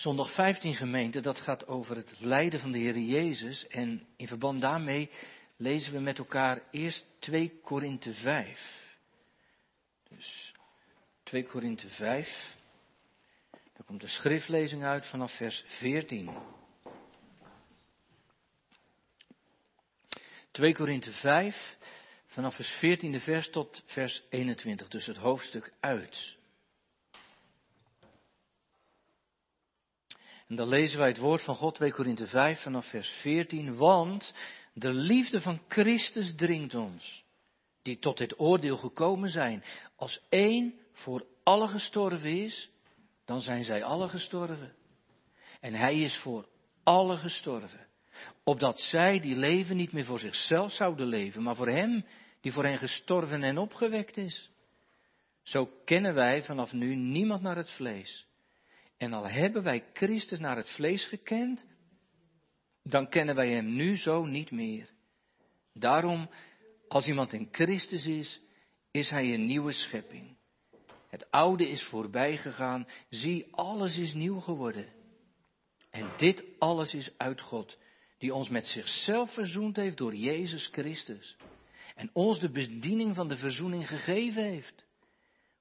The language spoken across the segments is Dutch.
Zondag 15 gemeente, dat gaat over het lijden van de Heer Jezus. En in verband daarmee lezen we met elkaar eerst 2 Korinthe 5. Dus 2 Korinthe 5. Daar komt de schriftlezing uit vanaf vers 14. 2 Korinthe 5, vanaf vers 14e vers tot vers 21, dus het hoofdstuk uit. En dan lezen wij het woord van God, 2 Korinthe 5, vanaf vers 14. Want de liefde van Christus dringt ons, die tot dit oordeel gekomen zijn. Als één voor alle gestorven is, dan zijn zij alle gestorven. En hij is voor alle gestorven. Opdat zij die leven niet meer voor zichzelf zouden leven, maar voor hem die voor hen gestorven en opgewekt is. Zo kennen wij vanaf nu niemand naar het vlees. En al hebben wij Christus naar het vlees gekend, dan kennen wij Hem nu zo niet meer. Daarom, als iemand in Christus is, is Hij een nieuwe schepping. Het oude is voorbij gegaan, zie, alles is nieuw geworden. En dit alles is uit God, die ons met zichzelf verzoend heeft door Jezus Christus. En ons de bediening van de verzoening gegeven heeft.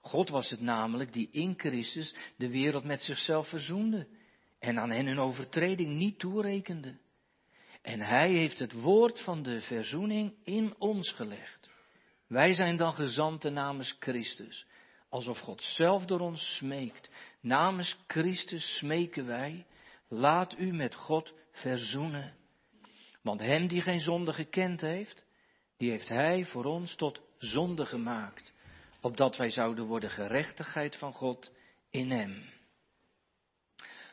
God was het namelijk die in Christus de wereld met zichzelf verzoende en aan hen hun overtreding niet toerekende. En hij heeft het woord van de verzoening in ons gelegd. Wij zijn dan gezanten namens Christus, alsof God zelf door ons smeekt. Namens Christus smeken wij, laat u met God verzoenen. Want hem die geen zonde gekend heeft, die heeft hij voor ons tot zonde gemaakt opdat wij zouden worden gerechtigheid van God in Hem.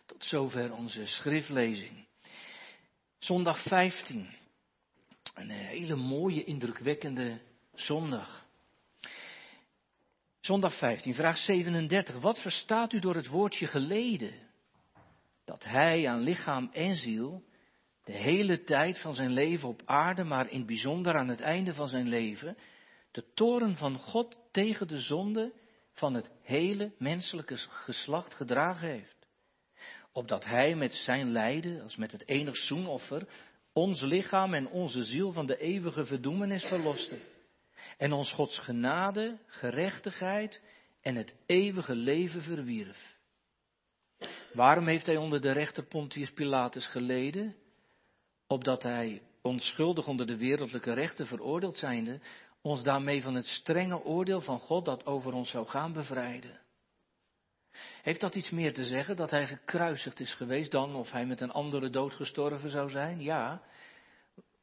Tot zover onze schriftlezing. Zondag 15. Een hele mooie, indrukwekkende zondag. Zondag 15, vraag 37. Wat verstaat u door het woordje geleden? Dat hij aan lichaam en ziel de hele tijd van zijn leven op aarde, maar in het bijzonder aan het einde van zijn leven, de toren van God tegen de zonde van het hele menselijke geslacht gedragen heeft. Opdat Hij met zijn lijden, als met het enig zoenoffer, ons lichaam en onze ziel van de eeuwige verdoemenis verloste. En ons Gods genade, gerechtigheid en het eeuwige leven verwierf. Waarom heeft Hij onder de rechter Pontius Pilatus geleden? Opdat Hij onschuldig onder de wereldlijke rechten veroordeeld zijnde, ons daarmee van het strenge oordeel van God dat over ons zou gaan bevrijden. Heeft dat iets meer te zeggen dat hij gekruisigd is geweest dan of hij met een andere dood gestorven zou zijn? Ja,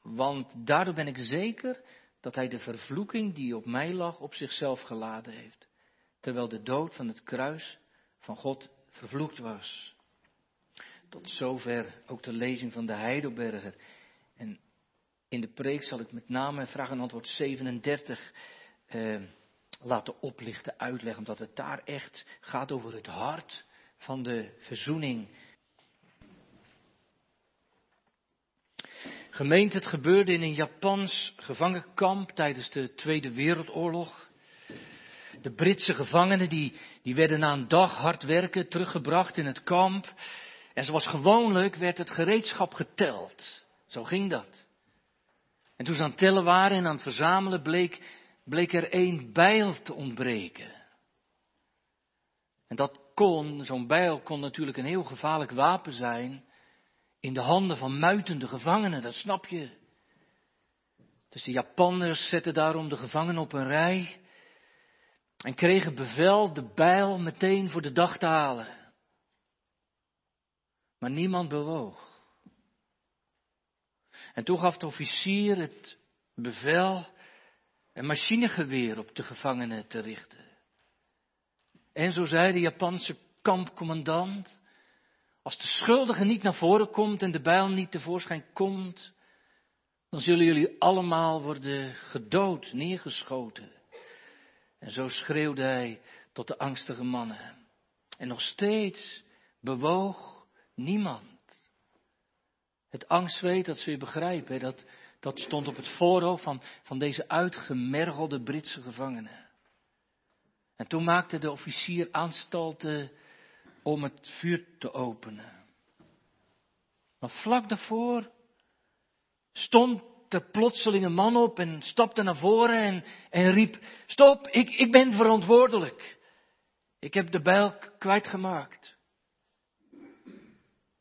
want daardoor ben ik zeker dat hij de vervloeking die op mij lag op zichzelf geladen heeft, terwijl de dood van het kruis van God vervloekt was. Tot zover ook de lezing van de Heidelberger. En in de preek zal ik met name vraag en antwoord 37 eh, laten oplichten, uitleggen, omdat het daar echt gaat over het hart van de verzoening. Gemeente, het gebeurde in een Japans gevangenkamp tijdens de Tweede Wereldoorlog. De Britse gevangenen die, die werden na een dag hard werken teruggebracht in het kamp. En zoals gewoonlijk werd het gereedschap geteld. Zo ging dat. En toen ze aan het tellen waren en aan het verzamelen, bleek, bleek er één bijl te ontbreken. En dat kon, zo'n bijl kon natuurlijk een heel gevaarlijk wapen zijn in de handen van muitende gevangenen, dat snap je. Dus de Japanners zetten daarom de gevangenen op een rij en kregen bevel de bijl meteen voor de dag te halen. Maar niemand bewoog. En toen gaf de officier het bevel een machinegeweer op de gevangenen te richten. En zo zei de Japanse kampcommandant, als de schuldige niet naar voren komt en de bijl niet tevoorschijn komt, dan zullen jullie allemaal worden gedood, neergeschoten. En zo schreeuwde hij tot de angstige mannen. En nog steeds bewoog niemand. Het angstzweet, dat zul je begrijpen, dat, dat stond op het voorhoofd van, van deze uitgemergelde Britse gevangenen. En toen maakte de officier aanstalten om het vuur te openen. Maar vlak daarvoor stond er plotseling een man op en stapte naar voren en, en riep, stop, ik, ik ben verantwoordelijk. Ik heb de bijl kwijtgemaakt.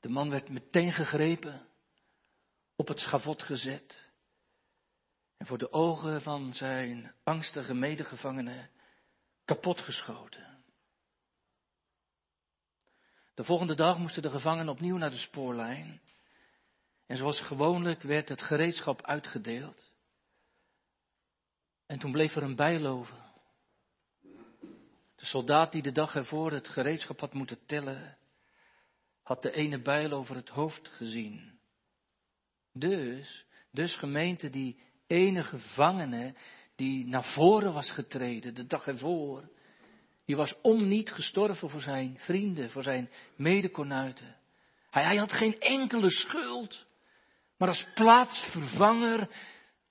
De man werd meteen gegrepen, op het schavot gezet en voor de ogen van zijn angstige medegevangenen kapotgeschoten. De volgende dag moesten de gevangenen opnieuw naar de spoorlijn. En zoals gewoonlijk werd het gereedschap uitgedeeld. En toen bleef er een bijl over. De soldaat die de dag ervoor het gereedschap had moeten tellen, had de ene bijl over het hoofd gezien. Dus, dus gemeente die ene gevangene die naar voren was getreden de dag ervoor, die was om niet gestorven voor zijn vrienden, voor zijn medekonuiten. Hij, hij had geen enkele schuld. Maar als plaatsvervanger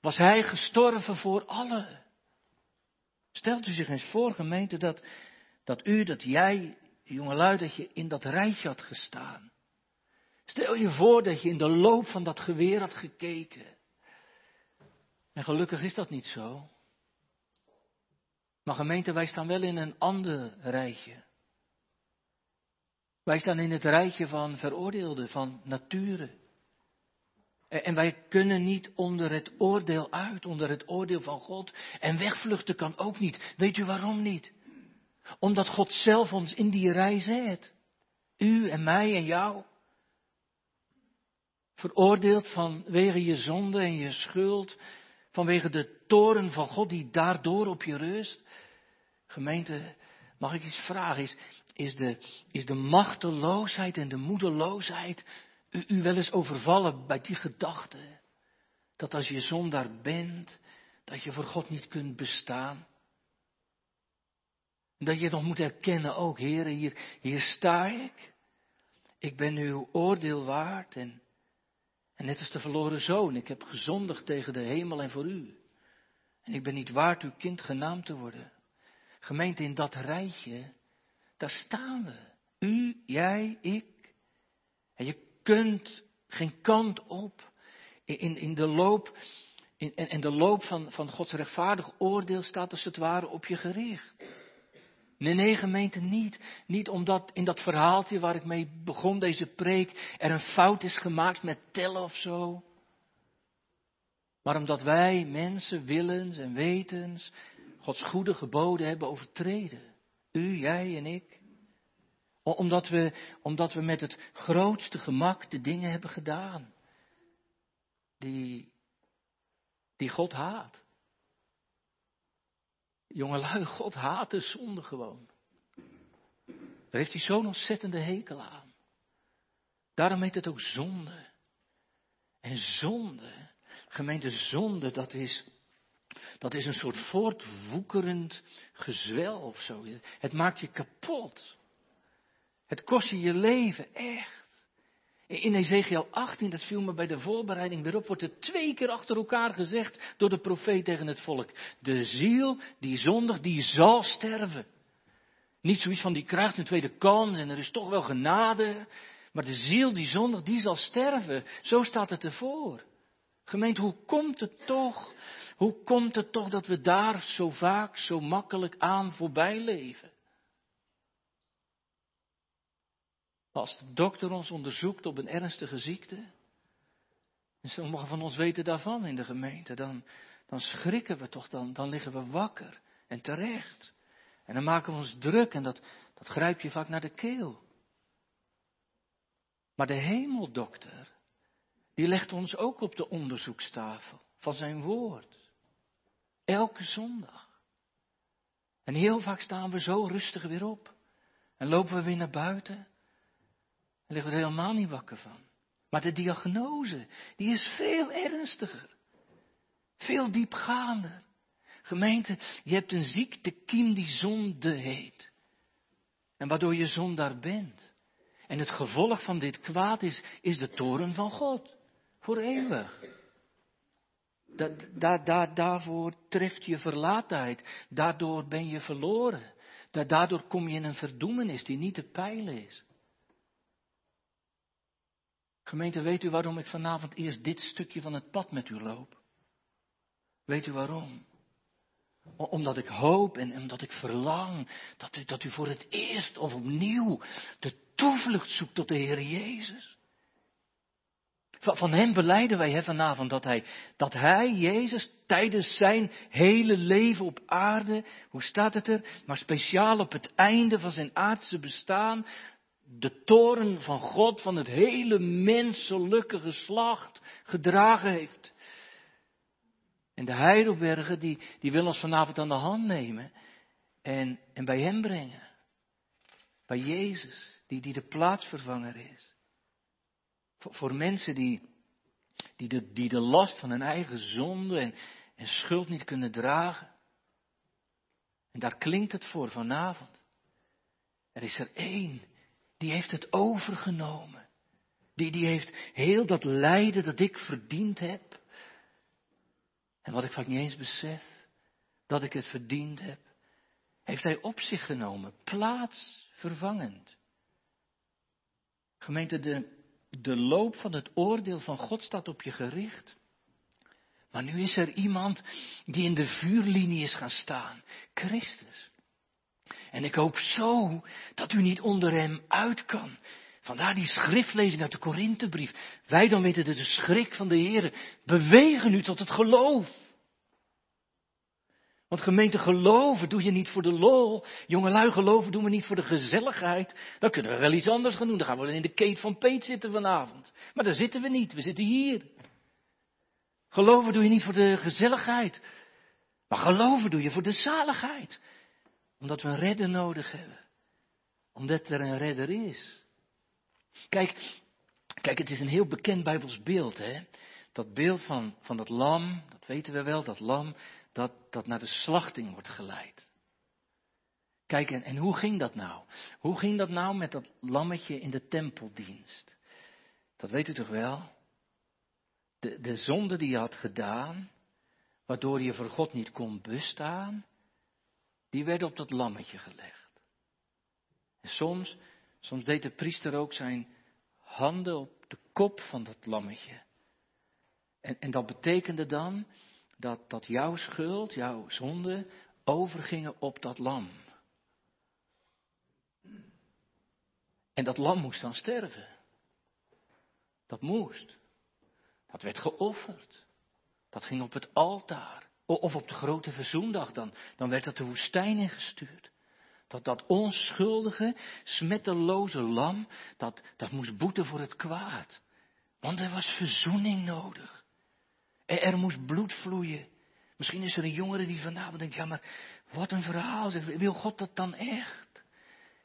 was hij gestorven voor allen. Stelt u zich eens voor, gemeente, dat, dat u, dat jij, jongelui, dat je in dat rijtje had gestaan. Stel je voor dat je in de loop van dat geweer had gekeken. En gelukkig is dat niet zo. Maar gemeente, wij staan wel in een ander rijtje. Wij staan in het rijtje van veroordeelden, van nature. En wij kunnen niet onder het oordeel uit, onder het oordeel van God. En wegvluchten kan ook niet. Weet u waarom niet? Omdat God zelf ons in die rij zet. U en mij en jou. Veroordeeld vanwege je zonde en je schuld. Vanwege de toren van God die daardoor op je rust. Gemeente, mag ik iets vragen? Is, is, de, is de machteloosheid en de moedeloosheid u, wel eens overvallen bij die gedachte? Dat als je zondaar bent, dat je voor God niet kunt bestaan? Dat je nog moet erkennen ook, heren, hier, hier sta ik. Ik ben uw oordeel waard en, en net als de verloren zoon, ik heb gezondigd tegen de hemel en voor u. En ik ben niet waard uw kind genaamd te worden. Gemeente, in dat rijtje, daar staan we. U, jij, ik. En je kunt geen kant op. In, in de loop, in, de loop van, van Gods rechtvaardig oordeel staat als het ware op je gericht. Nee, nee, gemeente niet. Niet omdat in dat verhaaltje waar ik mee begon, deze preek, er een fout is gemaakt met tellen of zo. Maar omdat wij mensen willens en wetens Gods goede geboden hebben overtreden. U, jij en ik. Omdat we, omdat we met het grootste gemak de dingen hebben gedaan. Die, die God haat. Jongelui, God haat de zonde gewoon. Daar heeft hij zo'n ontzettende hekel aan. Daarom heet het ook zonde. En zonde, gemeente zonde, dat is dat is een soort voortwoekerend gezwel of zo. Het maakt je kapot. Het kost je je leven, echt. In Ezekiel 18, dat viel me bij de voorbereiding weer op, wordt er twee keer achter elkaar gezegd door de profeet tegen het volk. De ziel die zondigt, die zal sterven. Niet zoiets van die krijgt een tweede kans en er is toch wel genade. Maar de ziel die zondigt, die zal sterven. Zo staat het ervoor. Gemeente, hoe komt het toch hoe komt het toch dat we daar zo vaak, zo makkelijk aan voorbij leven? Als de dokter ons onderzoekt op een ernstige ziekte, en sommigen van ons weten daarvan in de gemeente, dan, dan schrikken we toch, dan, dan liggen we wakker en terecht. En dan maken we ons druk en dat, dat grijp je vaak naar de keel. Maar de hemeldokter, die legt ons ook op de onderzoekstafel van zijn woord. Elke zondag. En heel vaak staan we zo rustig weer op. En lopen we weer naar buiten. En liggen we er helemaal niet wakker van. Maar de diagnose, die is veel ernstiger. Veel diepgaander. Gemeente, je hebt een ziektekiem die zonde heet. En waardoor je zondaar bent. En het gevolg van dit kwaad is, is de toren van God. Voor eeuwig. Da, daarvoor treft je verlaatheid. Daardoor ben je verloren. Daardoor kom je in een verdoemenis die niet te peilen is. Gemeente, weet u waarom ik vanavond eerst dit stukje van het pad met u loop? Weet u waarom? Omdat ik hoop en omdat ik verlang dat u, dat u voor het eerst of opnieuw de toevlucht zoekt tot de Heer Jezus. Van, hem beleiden wij vanavond dat hij, dat hij, Jezus, tijdens zijn hele leven op aarde, hoe staat het er, maar speciaal op het einde van zijn aardse bestaan, de toren van God, van het hele menselijke geslacht gedragen heeft. En de Heidelbergen, die, die wil ons vanavond aan de hand nemen en, en bij hem brengen. Bij Jezus, die, die de plaatsvervanger is. Voor, voor mensen die, die, de, die de last van hun eigen zonde en, en schuld niet kunnen dragen. En daar klinkt het voor vanavond. Er is er één die heeft het overgenomen. Die, die heeft heel dat lijden dat ik verdiend heb. En wat ik vaak niet eens besef, dat ik het verdiend heb, heeft hij op zich genomen, plaatsvervangend. Gemeente, de, de loop van het oordeel van God staat op je gericht. Maar nu is er iemand die in de vuurlinie is gaan staan. Christus. En ik hoop zo dat u niet onder hem uit kan. Vandaar die schriftlezing uit de Korinthebrief. Wij dan weten dat de schrik van de Heer bewegen u tot het geloof. Want gemeente geloven doe je niet voor de lol. Jongelui geloven doen we niet voor de gezelligheid. Dan kunnen we wel iets anders gaan doen. Dan gaan we in de keet van Peet zitten vanavond. Maar daar zitten we niet. We zitten hier. Geloven doe je niet voor de gezelligheid. Maar geloven doe je voor de zaligheid. Omdat we een redder nodig hebben. Omdat er een redder is. Kijk, kijk, het is een heel bekend Bijbels beeld, hè. Dat beeld van, van dat lam, dat weten we wel, dat lam dat, dat naar de slachting wordt geleid. Kijk, en, en hoe ging dat nou? Hoe ging dat nou met dat lammetje in de tempeldienst? Dat weet u toch wel? De, de zonde die je had gedaan, waardoor je voor God niet kon bestaan, die werd op dat lammetje gelegd. En soms, soms deed de priester ook zijn handen op de kop van dat lammetje. En, en dat betekende dan dat, dat jouw schuld, jouw zonde, overgingen op dat lam. En dat lam moest dan sterven. Dat moest. Dat werd geofferd. Dat ging op het altaar. Of op de grote verzoendag, dan, dan werd dat de woestijn ingestuurd. Dat dat onschuldige, smetteloze lam, dat, dat moest boeten voor het kwaad. Want er was verzoening nodig. Er moest bloed vloeien. Misschien is er een jongere die vanavond denkt, ja maar wat een verhaal. Wil God dat dan echt?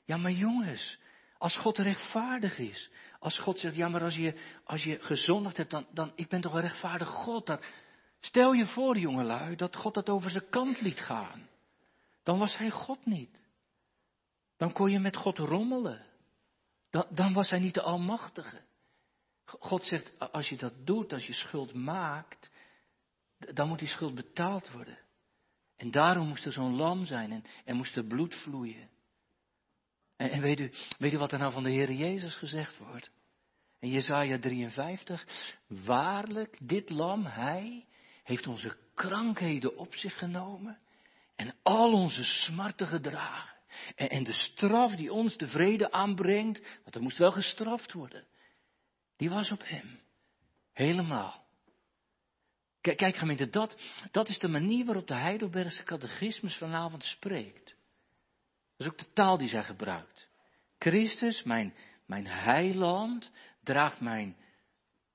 Ja maar jongens, als God rechtvaardig is. Als God zegt, ja maar als je, als je gezondigd hebt, dan, dan, ik ben toch een rechtvaardig God. Dat, stel je voor jongelui, dat God dat over zijn kant liet gaan. Dan was hij God niet. Dan kon je met God rommelen. Dan, dan was hij niet de Almachtige. God zegt, als je dat doet, als je schuld maakt, dan moet die schuld betaald worden. En daarom moest er zo'n lam zijn en er moest er bloed vloeien. En, en, weet, u, weet u wat er nou van de Heer Jezus gezegd wordt? In Jezaja 53, waarlijk, dit lam, hij, heeft onze krankheden op zich genomen en al onze smarten gedragen. En, de straf die ons de vrede aanbrengt, want er moest wel gestraft worden, die was op hem. Helemaal. Kijk, kijk gemeente, dat, dat is de manier waarop de Heidelbergse catechismus vanavond spreekt. Dat is ook de taal die zij gebruikt. Christus, mijn, mijn heiland, draagt mijn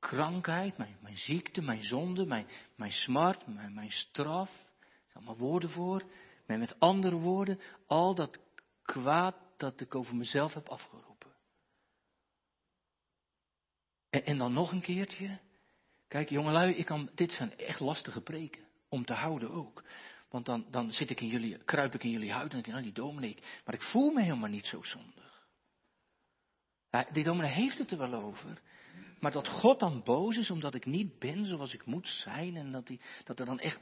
krankheid, mijn, ziekte, mijn zonde, mijn, mijn smart, mijn, mijn straf. Er allemaal woorden voor. Met andere woorden, al dat kwaad dat ik over mezelf heb afgeroepen. En, en dan nog een keertje. Kijk, jongelui, ik kan, dit zijn echt lastige preken. Om te houden ook. Want dan, dan zit ik in jullie, kruip ik in jullie huid en denk ik, nou die dominee, maar ik voel me helemaal niet zo zondig. Die dominee heeft het er wel over. Maar dat God dan boos is omdat ik niet ben zoals ik moet zijn en dat, die, dat er dan echt...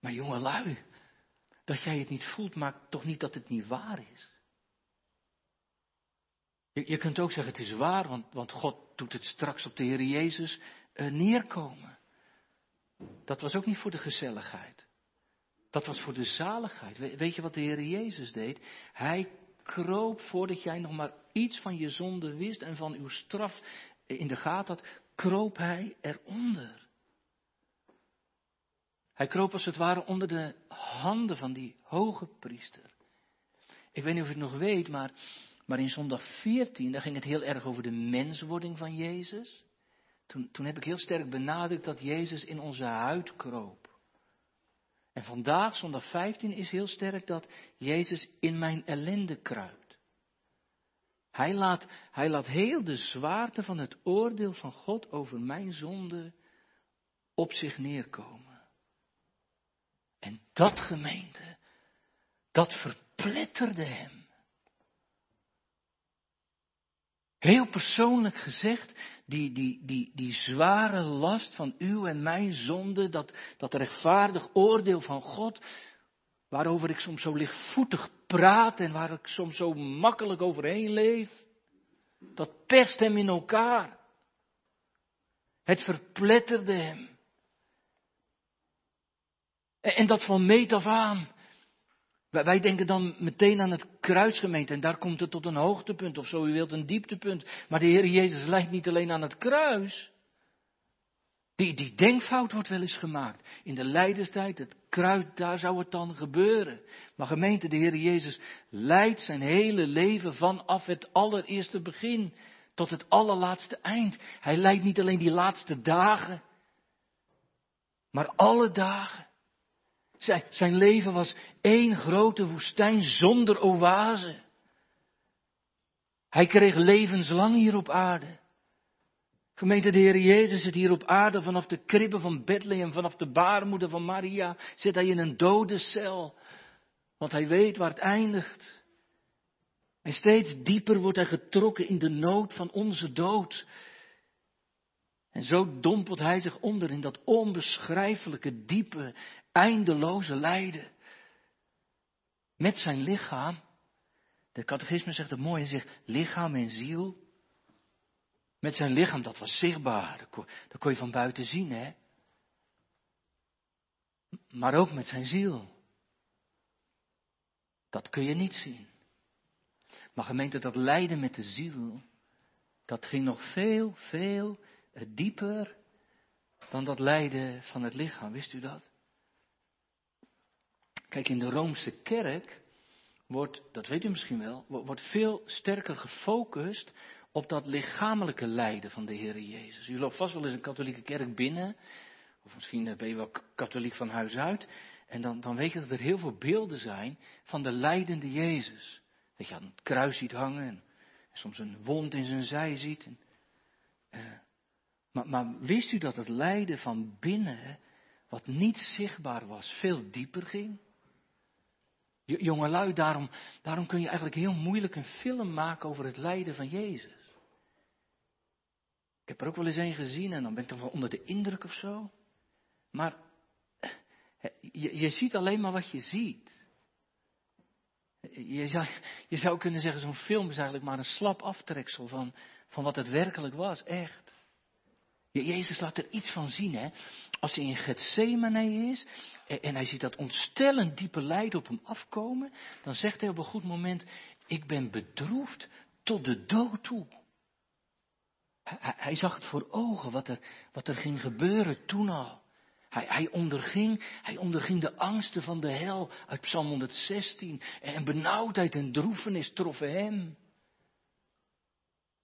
Maar jongelui, dat jij het niet voelt, maakt toch niet dat het niet waar is. Je, je kunt ook zeggen, het is waar, want, want God doet het straks op de Heer Jezus uh, neerkomen. Dat was ook niet voor de gezelligheid. Dat was voor de zaligheid. weet je wat de Heer Jezus deed? Hij kroop voordat jij nog maar iets van je zonde wist en van uw straf in de gaten had, kroop hij eronder. Hij kroop als het ware onder de handen van die hoge priester. Ik weet niet of je het nog weet, maar, maar in zondag 14, daar ging het heel erg over de menswording van Jezus. Toen, toen heb ik heel sterk benadrukt dat Jezus in onze huid kroop. En vandaag, zondag 15, is heel sterk dat Jezus in mijn ellende kruipt. Hij laat, hij laat heel de zwaarte van het oordeel van God over mijn zonde op zich neerkomen. En dat gemeente, dat verpletterde hem. Heel persoonlijk gezegd, die, die, die, die zware last van uw en mijn zonde, dat, dat rechtvaardig oordeel van God, waarover ik soms zo lichtvoetig praat en waar ik soms zo makkelijk overheen leef, dat perst hem in elkaar. Het verpletterde hem. En, en dat van meet af aan. Wij denken dan meteen aan het kruisgemeente en daar komt het tot een hoogtepunt of zo u wilt een dieptepunt. Maar de Heer Jezus lijkt niet alleen aan het kruis. Die, die denkfout wordt wel eens gemaakt. In de lijdenstijd, het kruis, daar zou het dan gebeuren. Maar gemeente, de Heer Jezus leidt zijn hele leven vanaf het allereerste begin tot het allerlaatste eind. Hij leidt niet alleen die laatste dagen, maar alle dagen. Zijn, leven was één grote woestijn zonder oase. Hij kreeg levenslang hier op aarde. Gemeente de Heer Jezus zit hier op aarde vanaf de kribbe van Bethlehem, vanaf de baarmoeder van Maria, zit hij in een dode cel. Want hij weet waar het eindigt. En steeds dieper wordt hij getrokken in de nood van onze dood. En zo dompelt hij zich onder in dat onbeschrijfelijke, diepe, eindeloze lijden. Met zijn lichaam. De catechisme zegt het mooi, hij zegt lichaam en ziel. Met zijn lichaam, dat was zichtbaar. Dat kon, je van buiten zien, hè. Maar ook met zijn ziel. Dat kun je niet zien. Maar gemeente, dat lijden met de ziel, dat ging nog veel, veel dieper dan dat lijden van het lichaam. Wist u dat? Kijk, in de Roomse kerk wordt, dat weet u misschien wel, wordt veel sterker gefocust op dat lichamelijke lijden van de Heer Jezus. U loopt vast wel eens een katholieke kerk binnen, of misschien eh, ben je wel katholiek van huis uit, en dan, dan weet je dat er heel veel beelden zijn van de lijdende Jezus. Dat je aan het kruis ziet hangen en, soms een wond in zijn zij ziet. En, uh, maar, maar wist u dat het lijden van binnen, wat niet zichtbaar was, veel dieper ging? Jongelui, daarom, daarom kun je eigenlijk heel moeilijk een film maken over het lijden van Jezus. Ik heb er ook wel eens een gezien en dan ben ik toch wel onder de indruk of zo. Maar je, je ziet alleen maar wat je ziet. Je zou, je zou kunnen zeggen, zo'n film is eigenlijk maar een slap aftreksel van, van wat het werkelijk was, echt. Jezus laat er iets van zien, hè. Als hij in Gethsemane is en hij ziet dat ontstellend diepe lijden op hem afkomen, dan zegt hij op een goed moment, ik ben bedroefd tot de dood toe. Hij, hij zag het voor ogen, wat er, wat er ging gebeuren toen al. Hij, hij, onderging, hij onderging de angsten van de hel uit Psalm 116. En benauwdheid en droefenis troffen hem.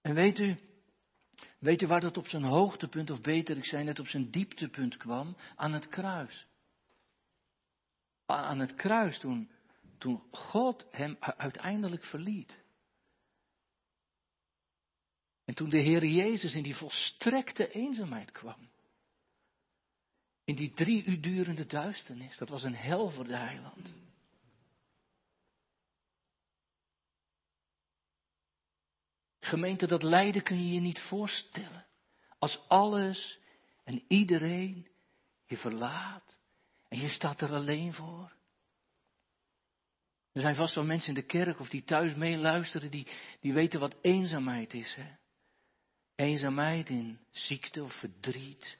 En weet u, Weet u waar dat op zijn hoogtepunt, of beter, ik zei net op zijn dieptepunt kwam? Aan het kruis. Aan het kruis toen, toen God hem uiteindelijk verliet. En toen de Heer Jezus in die volstrekte eenzaamheid kwam. In die drie uur durende duisternis. Dat was een hel voor de heiland. Gemeente, dat lijden kun je je niet voorstellen. Als alles en iedereen je verlaat en je staat er alleen voor. Er zijn vast wel mensen in de kerk of die thuis meeluisteren, die, die weten wat eenzaamheid is. Hè? Eenzaamheid in ziekte of verdriet.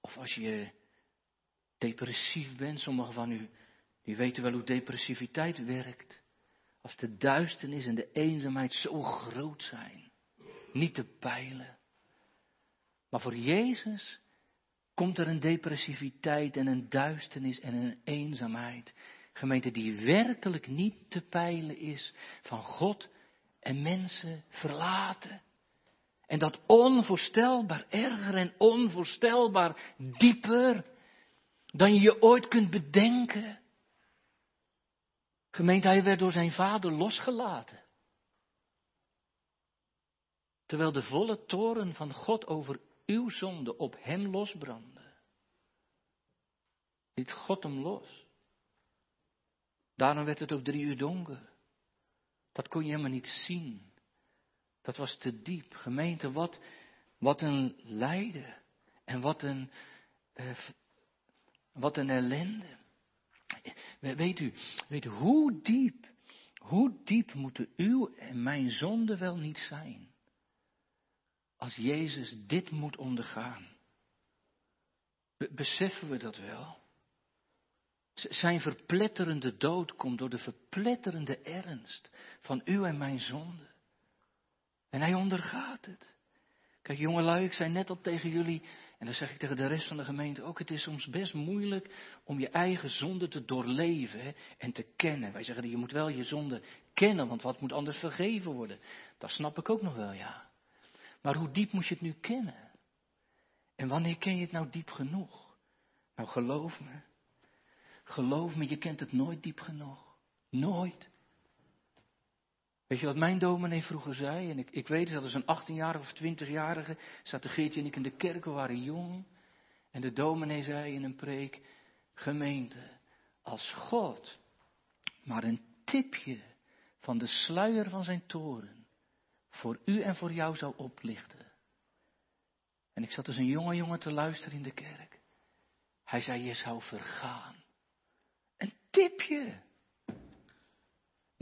Of als je depressief bent, sommigen van u, die weten wel hoe depressiviteit werkt. Als de duisternis en de eenzaamheid zo groot zijn, niet te peilen. Maar voor Jezus komt er een depressiviteit en een duisternis en een eenzaamheid. Gemeente die werkelijk niet te peilen is van God en mensen verlaten. En dat onvoorstelbaar erger en onvoorstelbaar dieper dan je je ooit kunt bedenken. Gemeente, hij werd door zijn vader losgelaten. Terwijl de volle toren van God over uw zonde op hem losbrandde. Liet God hem los. Daarom werd het ook drie uur donker. Dat kon je helemaal niet zien. Dat was te diep. Gemeente, wat, wat een lijden. En wat een, eh, wat een ellende. Weet u, weet hoe diep, hoe diep moeten uw en mijn zonden wel niet zijn? Als Jezus dit moet ondergaan. Beseffen we dat wel? Zijn verpletterende dood komt door de verpletterende ernst van uw en mijn zonde. En hij ondergaat het. Kijk, jongelui, ik zei net al tegen jullie, en dan zeg ik tegen de rest van de gemeente ook, het is soms best moeilijk om je eigen zonde te doorleven en te kennen. Wij zeggen, je moet wel je zonde kennen, want wat moet anders vergeven worden? Dat snap ik ook nog wel, ja. Maar hoe diep moet je het nu kennen? En wanneer ken je het nou diep genoeg? Nou, geloof me. Geloof me, je kent het nooit diep genoeg. Nooit. Weet je wat mijn dominee vroeger zei? En ik, ik weet dat is een 18-jarige of 20-jarige. Zaten Geertje en ik in de kerk, we waren jong. En de dominee zei in een preek, gemeente, als God maar een tipje van de sluier van zijn toren voor u en voor jou zou oplichten. En ik zat dus een jonge jongen te luisteren in de kerk. Hij zei, je zou vergaan. Een tipje.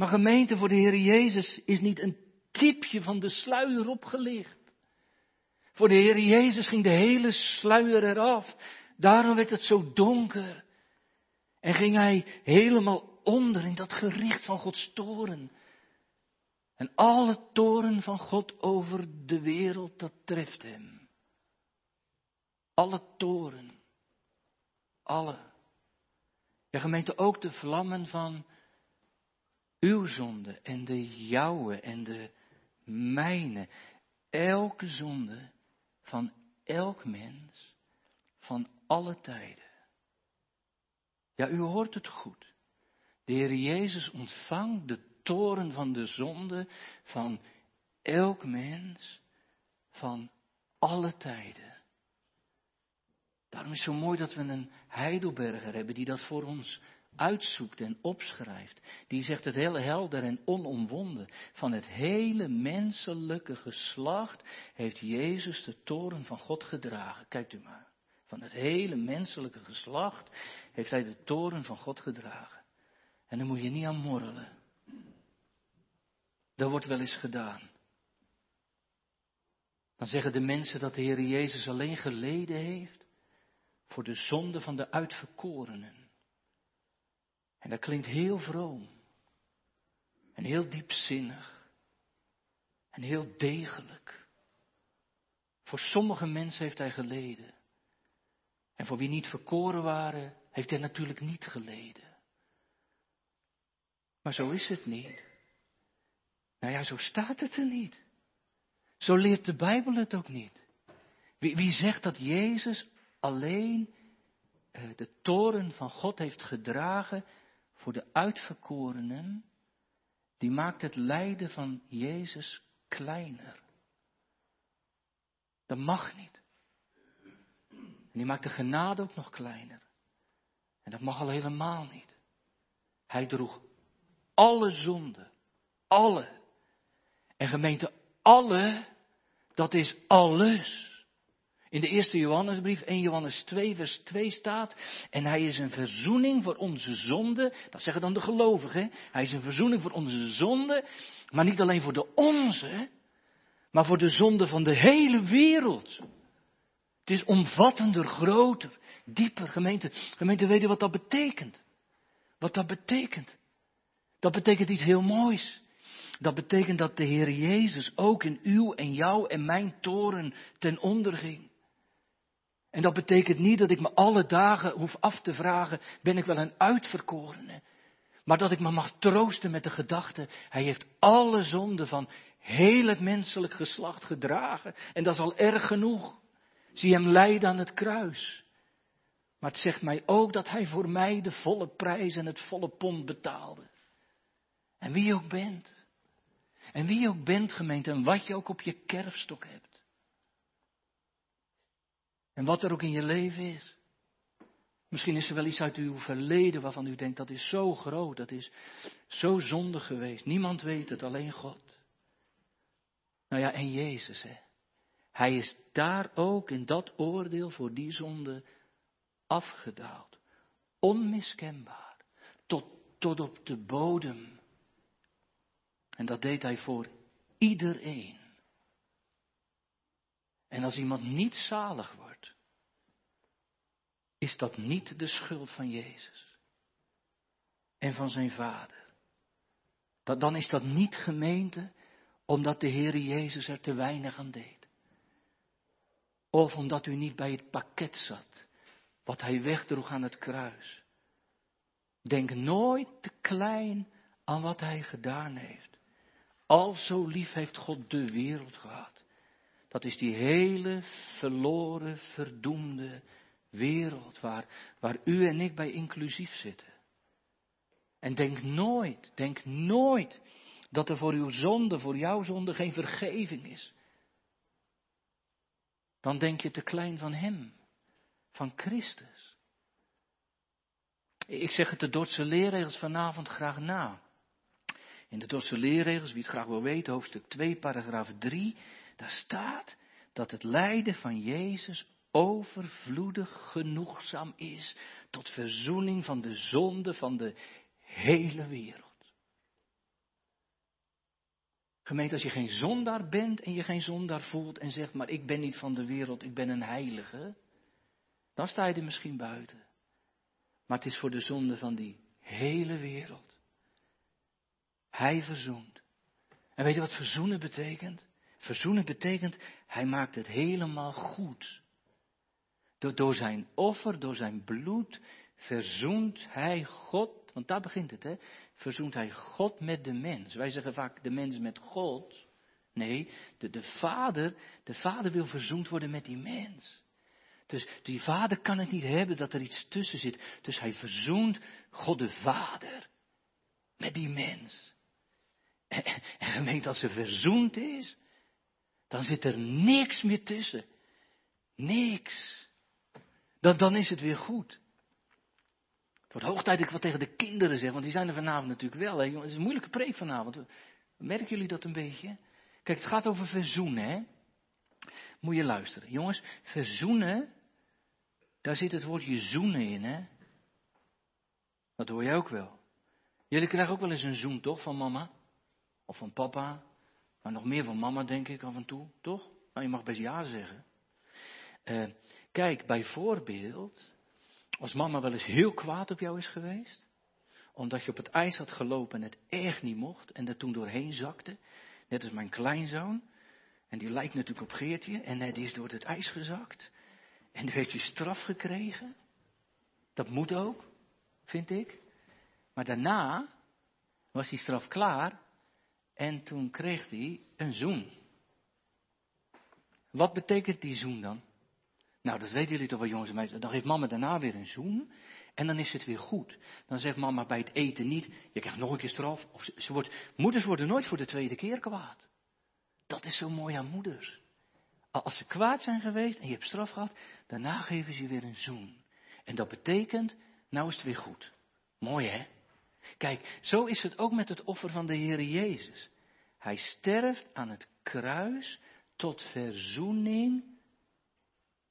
Maar gemeente voor de Heer Jezus is niet een tipje van de sluier opgelicht. Voor de Heer Jezus ging de hele sluier eraf. Daarom werd het zo donker. En ging hij helemaal onder in dat gericht van Gods toren. En alle toren van God over de wereld, dat treft hem. Alle toren. Alle. Ja, gemeente, ook de vlammen van uw zonde en de jouwe en de mijne. Elke zonde van elk mens van alle tijden. Ja, u hoort het goed. De Heer Jezus ontvangt de toren van de zonde van elk mens van alle tijden. Daarom is het zo mooi dat we een Heidelberger hebben die dat voor ons uitzoekt en opschrijft. Die zegt het hele helder en onomwonden. Van het hele menselijke geslacht heeft Jezus de toren van God gedragen. Kijkt u maar. Van het hele menselijke geslacht heeft hij de toren van God gedragen. En daar moet je niet aan morrelen. Dat wordt wel eens gedaan. Dan zeggen de mensen dat de Heer Jezus alleen geleden heeft voor de zonde van de uitverkorenen. En dat klinkt heel vroom. En heel diepzinnig. En heel degelijk. Voor sommige mensen heeft hij geleden. En voor wie niet verkoren waren, heeft hij natuurlijk niet geleden. Maar zo is het niet. Nou ja, zo staat het er niet. Zo leert de Bijbel het ook niet. Wie, wie zegt dat Jezus alleen eh, de toren van God heeft gedragen voor de uitverkorenen, die maakt het lijden van Jezus kleiner. Dat mag niet. En die maakt de genade ook nog kleiner. En dat mag al helemaal niet. Hij droeg alle zonden. Alle. En gemeente, alle, dat is alles. In de eerste Johannesbrief, 1 Johannes 2, vers 2 staat, en hij is een verzoening voor onze zonde, dat zeggen dan de gelovigen, hij is een verzoening voor onze zonde, maar niet alleen voor de onze, maar voor de zonde van de hele wereld. Het is omvattender, groter, dieper, gemeente. Gemeente, weet je wat dat betekent? Wat dat betekent? Dat betekent iets heel moois. Dat betekent dat de Heer Jezus ook in uw en jou en mijn toren ten onder ging. En dat betekent niet dat ik me alle dagen hoef af te vragen, ben ik wel een uitverkorene? Maar dat ik me mag troosten met de gedachte, hij heeft alle zonden van heel het menselijk geslacht gedragen. En dat is al erg genoeg. Zie hem lijden aan het kruis. Maar het zegt mij ook dat hij voor mij de volle prijs en het volle pond betaalde. En wie je ook bent. En wie je ook bent, gemeente, en wat je ook op je kerfstok hebt. En wat er ook in je leven is. Misschien is er wel iets uit uw verleden waarvan u denkt dat is zo groot, dat is zo zondig geweest. Niemand weet het, alleen God. Nou ja, en Jezus, hè. Hij is daar ook in dat oordeel voor die zonde afgedaald. Onmiskenbaar. Tot, tot op de bodem. En dat deed hij voor iedereen. En als iemand niet zalig wordt, is dat niet de schuld van Jezus en van zijn vader. Dat, dan is dat niet gemeente omdat de Heer Jezus er te weinig aan deed. Of omdat u niet bij het pakket zat, wat hij wegdroeg aan het kruis. Denk nooit te klein aan wat hij gedaan heeft. Al zo lief heeft God de wereld gehad. Dat is die hele verloren, verdoemde wereld waar, waar u en ik bij inclusief zitten. En denk nooit, denk nooit dat er voor uw zonde, voor jouw zonde geen vergeving is. Dan denk je te klein van Hem, van Christus. Ik zeg het de Dordtse leerregels vanavond graag na. In de Dordtse leerregels, wie het graag wil weten, hoofdstuk 2, paragraaf 3, daar staat dat het lijden van Jezus overvloedig genoegzaam is tot verzoening van de zonde van de hele wereld. Gemeente, als je geen zondaar bent en je geen zondaar voelt en zegt, maar ik ben niet van de wereld, ik ben een heilige, dan sta je er misschien buiten. Maar het is voor de zonde van die hele wereld. Hij verzoent. En weet je wat verzoenen betekent? Verzoenen betekent, hij maakt het helemaal goed. Door, door zijn offer, door zijn bloed, verzoent hij God want daar begint het, hè? Verzoent hij God met de mens. Wij zeggen vaak de mens met God. Nee, de, de vader, de vader wil verzoend worden met die mens. Dus die vader kan het niet hebben dat er iets tussen zit. Dus hij verzoent God de vader met die mens. En, en gemeente, als ze verzoend is, dan zit er niks meer tussen. Niks. Dan, dan is het weer goed. Het wordt hoog tijd dat ik wat tegen de kinderen zeg, want die zijn er vanavond natuurlijk wel. Hè. Het is een moeilijke preek vanavond. Merken jullie dat een beetje? Kijk, het gaat over verzoenen, hè? Moet je luisteren. Jongens, verzoenen, daar zit het woordje zoenen in, hè? Dat hoor je ook wel. Jullie krijgen ook wel eens een zoen, toch, van mama? Of van papa? Maar nog meer van mama, denk ik, af en toe, toch? Nou, je mag best ja zeggen. Uh, kijk, bijvoorbeeld, als mama wel eens heel kwaad op jou is geweest, omdat je op het ijs had gelopen en het erg niet mocht en er toen doorheen zakte, net als mijn kleinzoon, en die lijkt natuurlijk op Geertje en die is door het ijs gezakt en die heeft je straf gekregen. Dat moet ook, vind ik. Maar daarna was die straf klaar en toen kreeg hij een zoen. Wat betekent die zoen dan? Nou, dat weten jullie toch wel, jongens en meisjes. Dan geeft mama daarna weer een zoen. En dan is het weer goed. Dan zegt mama bij het eten niet, je krijgt nog een keer straf. Of ze, wordt, moeders worden nooit voor de tweede keer kwaad. Dat is zo mooi aan moeders. Als ze kwaad zijn geweest en je hebt straf gehad, daarna geven ze weer een zoen. En dat betekent, nou is het weer goed. Mooi hè? Kijk, zo is het ook met het offer van de Heer Jezus. Hij sterft aan het kruis tot verzoening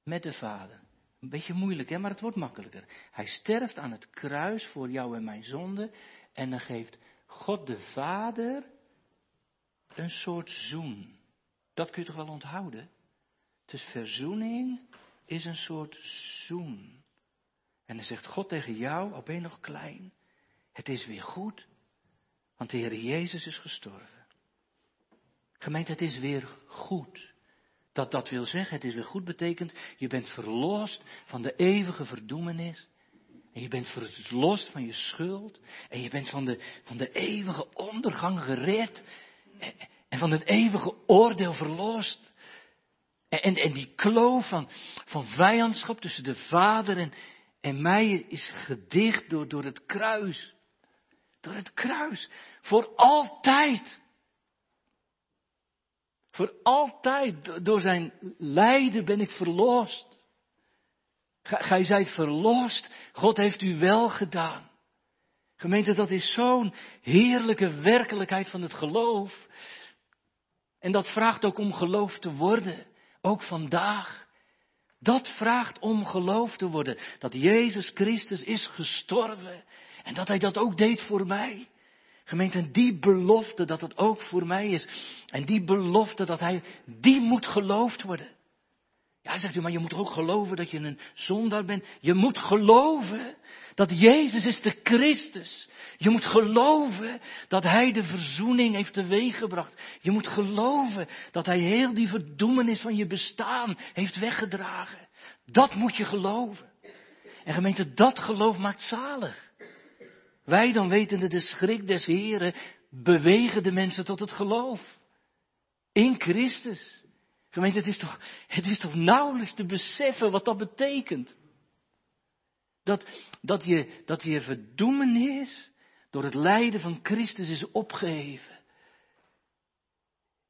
met de Vader. Een beetje moeilijk, hè, maar het wordt makkelijker. Hij sterft aan het kruis voor jou en mijn zonde. En dan geeft God de Vader een soort zoen. Dat kun je toch wel onthouden? Dus verzoening is een soort zoen. En dan zegt God tegen jou, al ben je nog klein, het is weer goed, want de Heer Jezus is gestorven. Gemeente, het is weer goed. Dat dat wil zeggen, het is weer goed betekent, je bent verlost van de eeuwige verdoemenis. En je bent verlost van je schuld. En je bent van de, van de eeuwige ondergang gered. En van het eeuwige oordeel verlost. En, en, die kloof van, van vijandschap tussen de Vader en, en mij is gedicht door, door het kruis. Door het kruis. Voor altijd. Voor altijd. Door zijn lijden ben ik verlost. Gij zijt verlost. God heeft u wel gedaan. Gemeente, dat is zo'n heerlijke werkelijkheid van het geloof. En dat vraagt ook om geloof te worden. Ook vandaag. Dat vraagt om geloof te worden. Dat Jezus Christus is gestorven. En dat Hij dat ook deed voor mij. Gemeente, die belofte dat het ook voor mij is. En die belofte dat Hij, die moet geloofd worden. Ja, zegt u, maar je moet ook geloven dat je een zondaar bent. Je moet geloven dat Jezus is de Christus. Je moet geloven dat Hij de verzoening heeft teweeggebracht. Je moet geloven dat Hij heel die verdoemenis van je bestaan heeft weggedragen. Dat moet je geloven. En gemeente, dat geloof maakt zalig. Wij dan wetende de schrik des Heren bewegen de mensen tot het geloof. In Christus. Gemeente, het is toch, het is toch nauwelijks te beseffen wat dat betekent. Dat, dat, je, dat je verdoemenis door het lijden van Christus is opgeheven.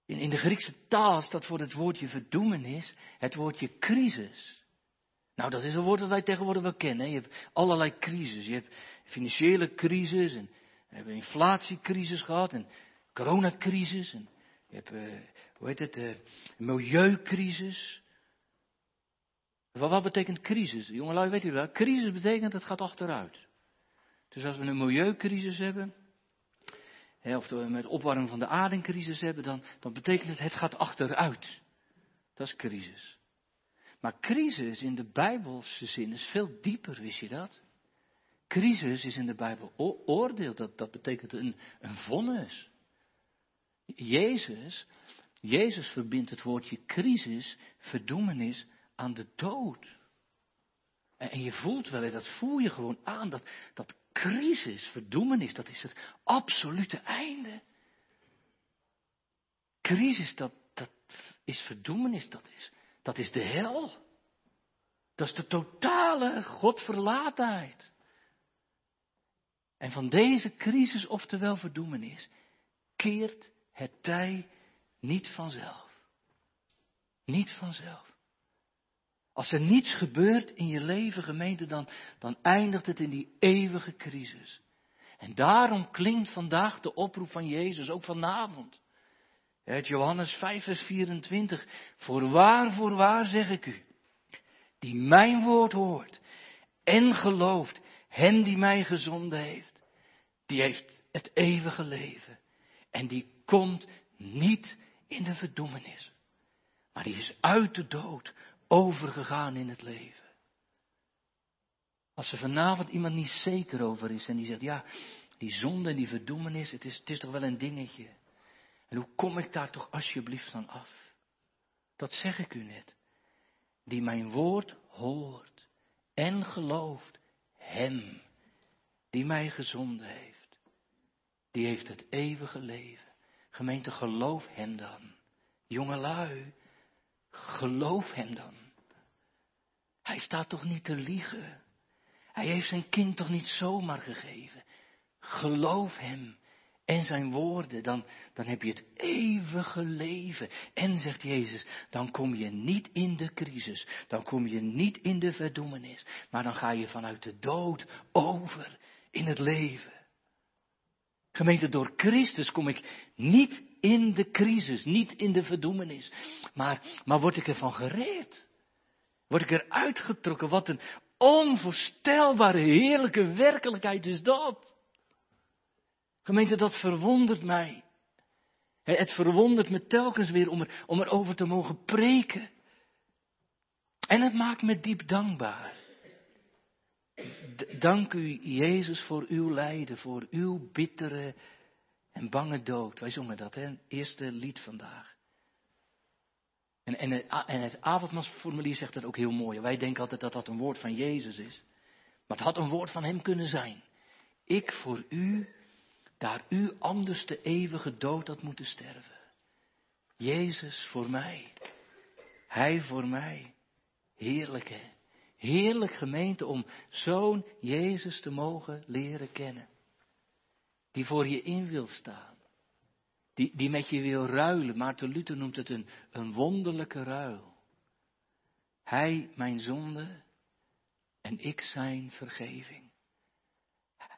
In, in de Griekse taal staat voor het woordje verdoemenis het woordje crisis. Nou, dat is een woord dat wij tegenwoordig wel kennen. Je hebt allerlei crisis. Je hebt financiële crisis en we hebben inflatiecrisis gehad en coronacrisis en je hebt, uh, hoe heet het, uh, milieucrisis. Wat, wat betekent crisis? Jongelui, weet u wel, crisis betekent het gaat achteruit. Dus als we een milieucrisis hebben, hè, of we met opwarming van de aarde een crisis hebben, dan, dan betekent het het gaat achteruit. Dat is crisis. Maar crisis in de Bijbelse zin is veel dieper, wist je dat? Crisis is in de Bijbel oordeel, dat, dat betekent een, een vonnis. Jezus, Jezus verbindt het woordje crisis, verdoemenis, aan de dood. En je voelt wel, dat voel je gewoon aan, dat, dat crisis, verdoemenis, dat is het absolute einde. Crisis, dat, dat is verdoemenis, dat is, dat is de hel. Dat is de totale godverlatenheid. En van deze crisis, oftewel verdoemenis, keert het tij niet vanzelf. Niet vanzelf. Als er niets gebeurt in je leven, gemeente, dan, dan eindigt het in die eeuwige crisis. En daarom klinkt vandaag de oproep van Jezus, ook vanavond. Het Johannes 5, vers 24. Voorwaar, voorwaar zeg ik u, die mijn woord hoort en gelooft, hen die mij gezonden heeft, die heeft het eeuwige leven. En die komt niet in de verdoemenis, maar die is uit de dood overgegaan in het leven. Als er vanavond iemand niet zeker over is en die zegt, ja, die zonde en die verdoemenis, het is, het is toch wel een dingetje. En hoe kom ik daar toch alsjeblieft van af? Dat zeg ik u net. Die mijn woord hoort en gelooft, hem die mij gezonden heeft. Die heeft het eeuwige leven. Gemeente, geloof hem dan. Jongelui, geloof hem dan. Hij staat toch niet te liegen. Hij heeft zijn kind toch niet zomaar gegeven. Geloof hem en zijn woorden, dan, dan heb je het eeuwige leven. En zegt Jezus, dan kom je niet in de crisis, dan kom je niet in de verdoemenis, maar dan ga je vanuit de dood over in het leven. Gemeente, door Christus kom ik niet in de crisis, niet in de verdoemenis, maar, maar word ik ervan gereed. Word ik eruit getrokken? Wat een onvoorstelbare, heerlijke werkelijkheid is dat. Gemeente, dat verwondert mij. Het verwondert me telkens weer om, er, om erover te mogen preken. En het maakt me diep dankbaar. Dank u, Jezus, voor uw lijden, voor uw bittere en bange dood. Wij zongen dat, hè? Het eerste lied vandaag. En, en, het, en het avondmasformulier zegt dat ook heel mooi. Wij denken altijd dat dat een woord van Jezus is. Maar het had een woord van Hem kunnen zijn. Ik voor u, daar u anders de eeuwige dood had moeten sterven. Jezus voor mij. Hij voor mij. Heerlijk hè. Heerlijk gemeente om zo'n Jezus te mogen leren kennen. Die voor je in wil staan. Die, die met je wil ruilen. Maarten Luther noemt het een, een wonderlijke ruil. Hij mijn zonde en ik zijn vergeving.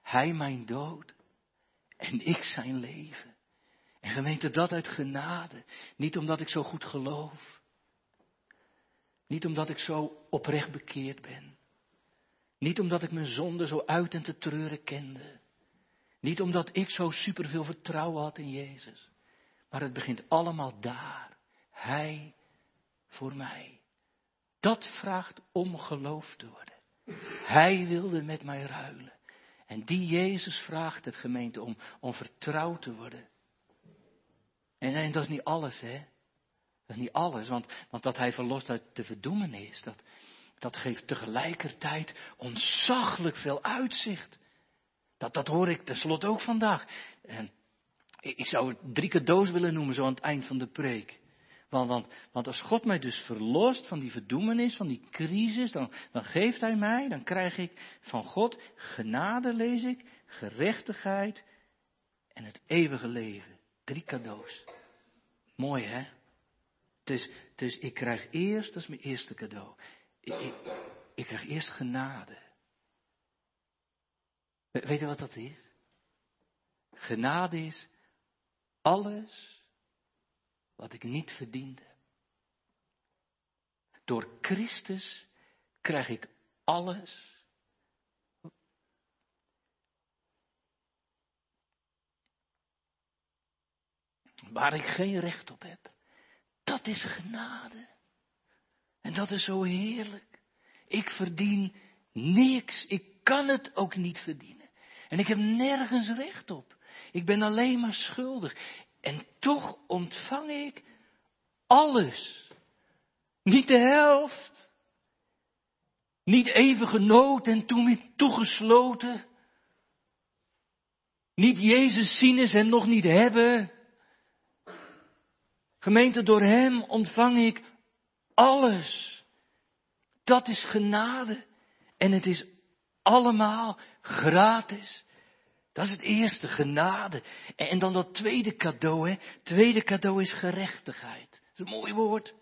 Hij mijn dood en ik zijn leven. En gemeente dat uit genade. Niet omdat ik zo goed geloof. Niet omdat ik zo oprecht bekeerd ben. Niet omdat ik mijn zonde zo uit en te treuren kende. Niet omdat ik zo superveel vertrouwen had in Jezus. Maar het begint allemaal daar. Hij voor mij. Dat vraagt om geloof te worden. Hij wilde met mij ruilen. En die Jezus vraagt het gemeente om, om vertrouwd te worden. En, en dat is niet alles, hè. Dat is niet alles, want, want dat hij verlost uit de verdoemenis, dat, dat geeft tegelijkertijd ontzaglijk veel uitzicht. Dat, dat hoor ik tenslotte ook vandaag. En ik zou drie cadeaus willen noemen, zo aan het eind van de preek. Want, want, want als God mij dus verlost van die verdoemenis, van die crisis, dan, dan geeft Hij mij, dan krijg ik van God genade, lees ik, gerechtigheid en het eeuwige leven. Drie cadeaus. Mooi hè? Dus, dus ik krijg eerst, dat is mijn eerste cadeau. Ik, ik, ik krijg eerst genade. Weet je wat dat is? Genade is alles wat ik niet verdiende. Door Christus krijg ik alles. Waar ik geen recht op heb. Dat is genade. En dat is zo heerlijk. Ik verdien niks. Ik kan het ook niet verdienen. En ik heb nergens recht op. Ik ben alleen maar schuldig. En toch ontvang ik alles. Niet de helft. Niet even genoten en toen weer toegesloten. Niet Jezus zien is en nog niet hebben. Gemeente, door Hem ontvang ik alles. Dat is genade. En het is allemaal gratis. Dat is het eerste, genade. En dan dat tweede cadeau, hè. Tweede cadeau is gerechtigheid. Dat is een mooi woord.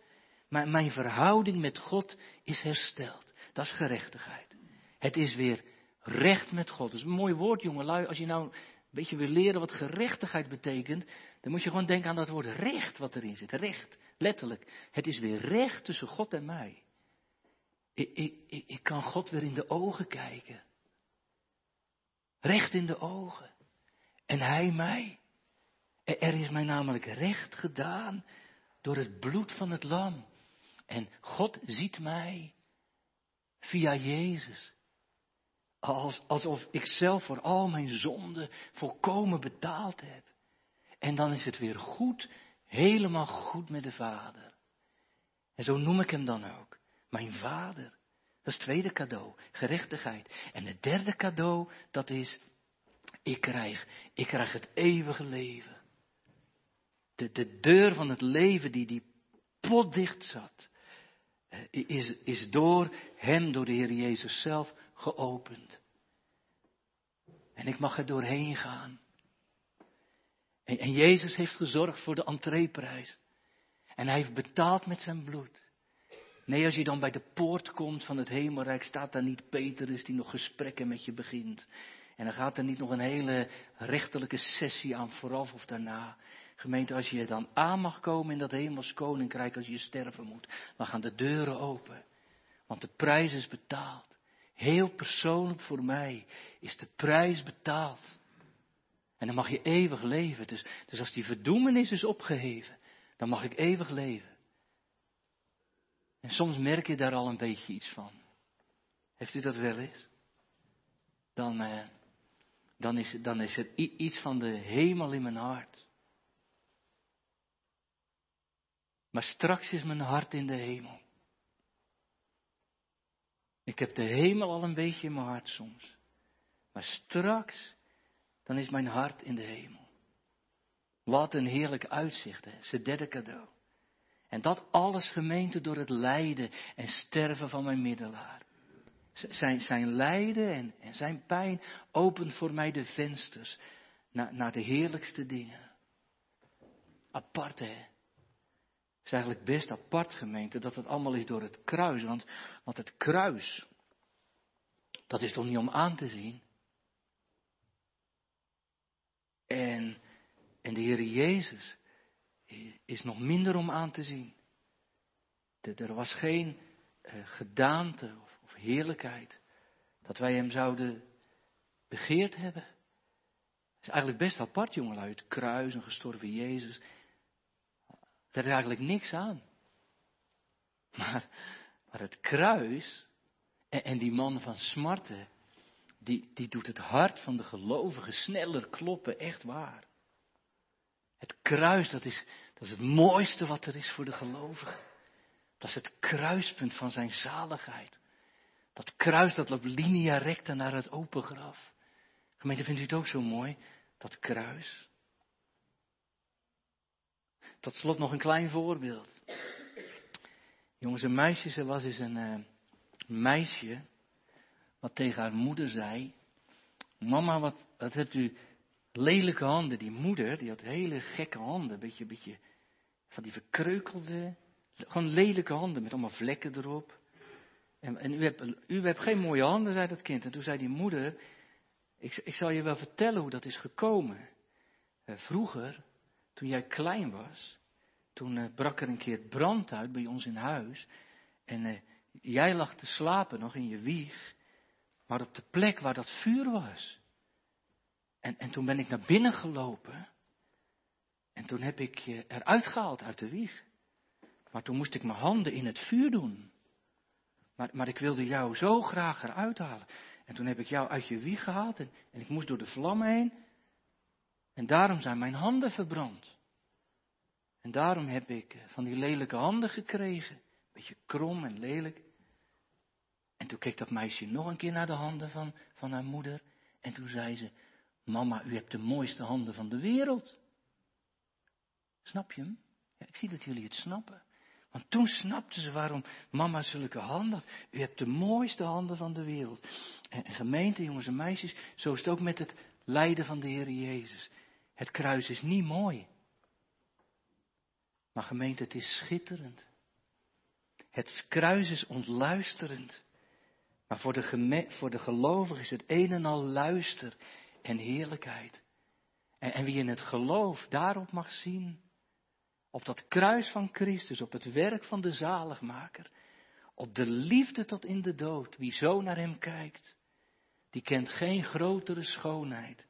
Maar mijn verhouding met God is hersteld. Dat is gerechtigheid. Het is weer recht met God. Dat is een mooi woord, jongelui. Als je nou een beetje wil leren wat gerechtigheid betekent, dan moet je gewoon denken aan dat woord recht wat erin zit. Recht, letterlijk. Het is weer recht tussen God en mij. Ik, ik, ik, ik kan God weer in de ogen kijken. Recht in de ogen. En hij mij. Er is mij namelijk recht gedaan door het bloed van het lam. En God ziet mij via Jezus. Als, alsof ik zelf voor al mijn zonden volkomen betaald heb. En dan is het weer goed, helemaal goed met de Vader. En zo noem ik hem dan ook. Mijn Vader. Dat is het tweede cadeau, gerechtigheid. En het derde cadeau, dat is, ik krijg, ik krijg het eeuwige leven. De, de deur van het leven die, die potdicht zat, eh, is, is door hem, door de Heer Jezus zelf, geopend. En ik mag er doorheen gaan. En, en Jezus heeft gezorgd voor de entreeprijs. En hij heeft betaald met zijn bloed. Nee, als je dan bij de poort komt van het hemelrijk, staat daar niet Petrus die nog gesprekken met je begint. En dan gaat er niet nog een hele rechterlijke sessie aan vooraf of daarna. Gemeente, als je dan aan mag komen in dat hemels koninkrijk, als je sterven moet, dan gaan de deuren open. Want de prijs is betaald. Heel persoonlijk voor mij is de prijs betaald. En dan mag je eeuwig leven. Dus, dus als die verdoemenis is opgeheven, dan mag ik eeuwig leven. En soms merk je daar al een beetje iets van. Heeft u dat wel eens? Dan, eh, dan, is, dan is er iets van de hemel in mijn hart. Maar straks is mijn hart in de hemel. Ik heb de hemel al een beetje in mijn hart soms. Maar straks, dan is mijn hart in de hemel. Wat een heerlijk uitzicht, hè? Zijn derde cadeau. En dat alles gemeente door het lijden en sterven van mijn middelaar. Zijn, zijn lijden en, en zijn pijn opent voor mij de vensters naar, naar de heerlijkste dingen. Apart hè. Het is eigenlijk best apart gemeente dat het allemaal is door het kruis. Want, het kruis, dat is toch niet om aan te zien. En, en de Heer Jezus is nog minder om aan te zien. Er was geen uh, gedaante of, of heerlijkheid dat wij hem zouden begeerd hebben. Het is eigenlijk best apart, jongelui. Het kruis, een gestorven Jezus. Daar is eigenlijk niks aan. Maar, maar het kruis en, en die man van smarten, die, die doet het hart van de gelovigen sneller kloppen, echt waar. Het kruis, dat is, dat is het mooiste wat er is voor de gelovigen. Dat is het kruispunt van zijn zaligheid. Dat kruis dat loopt linea recta naar het open graf. Gemeente, vindt u het ook zo mooi? Dat kruis. Tot slot nog een klein voorbeeld. Jongens en meisjes, er was eens een uh, meisje wat tegen haar moeder zei: Mama, wat, wat hebt u lelijke handen. Die moeder, die had hele gekke handen. Beetje, beetje van die verkreukelde, gewoon lelijke handen met allemaal vlekken erop. En, en u, hebt, u hebt geen mooie handen, zei dat kind. En toen zei die moeder, ik, ik zal je wel vertellen hoe dat is gekomen. Uh, vroeger, toen jij klein was, toen uh, brak er een keer brand uit bij ons in huis. En uh, jij lag te slapen nog in je wieg, maar op de plek waar dat vuur was. En, en toen ben ik naar binnen gelopen. En toen heb ik je eruit gehaald uit de wieg. Maar toen moest ik mijn handen in het vuur doen. Maar, maar ik wilde jou zo graag eruit halen. En toen heb ik jou uit je wieg gehaald en, ik moest door de vlammen heen. En daarom zijn mijn handen verbrand. En daarom heb ik eh, van die lelijke handen gekregen. Beetje krom en lelijk. En toen keek dat meisje nog een keer naar de handen van, van haar moeder. En toen zei ze, Mama, u hebt de mooiste handen van de wereld. Snap je hem? Ja, ik zie dat jullie het snappen. Want toen snapten ze waarom mama zulke handen had. U hebt de mooiste handen van de wereld. En, en gemeente, jongens en meisjes, zo is het ook met het lijden van de Heer Jezus. Het kruis is niet mooi. Maar gemeente, het is schitterend. Het kruis is ontluisterend. Maar voor de, voor de gelovigen is het een en al luister en heerlijkheid. En, wie in het geloof daarop mag zien, op dat kruis van Christus, op het werk van de zaligmaker, op de liefde tot in de dood, wie zo naar hem kijkt, die kent geen grotere schoonheid,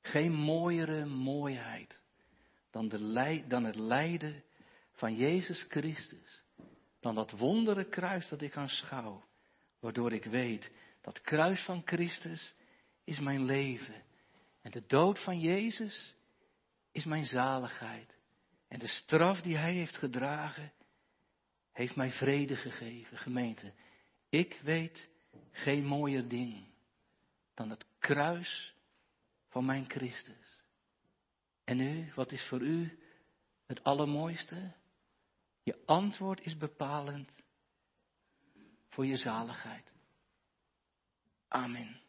geen mooiere mooiheid dan, de, dan het lijden van Jezus Christus, dan dat wondere kruis dat ik aanschouw, waardoor ik weet dat kruis van Christus is mijn leven. En de dood van Jezus is mijn zaligheid. En de straf die Hij heeft gedragen, heeft mij vrede gegeven. Gemeente, ik weet geen mooier ding dan het kruis van mijn Christus. En u, wat is voor u het allermooiste? Je antwoord is bepalend voor je zaligheid. Amen.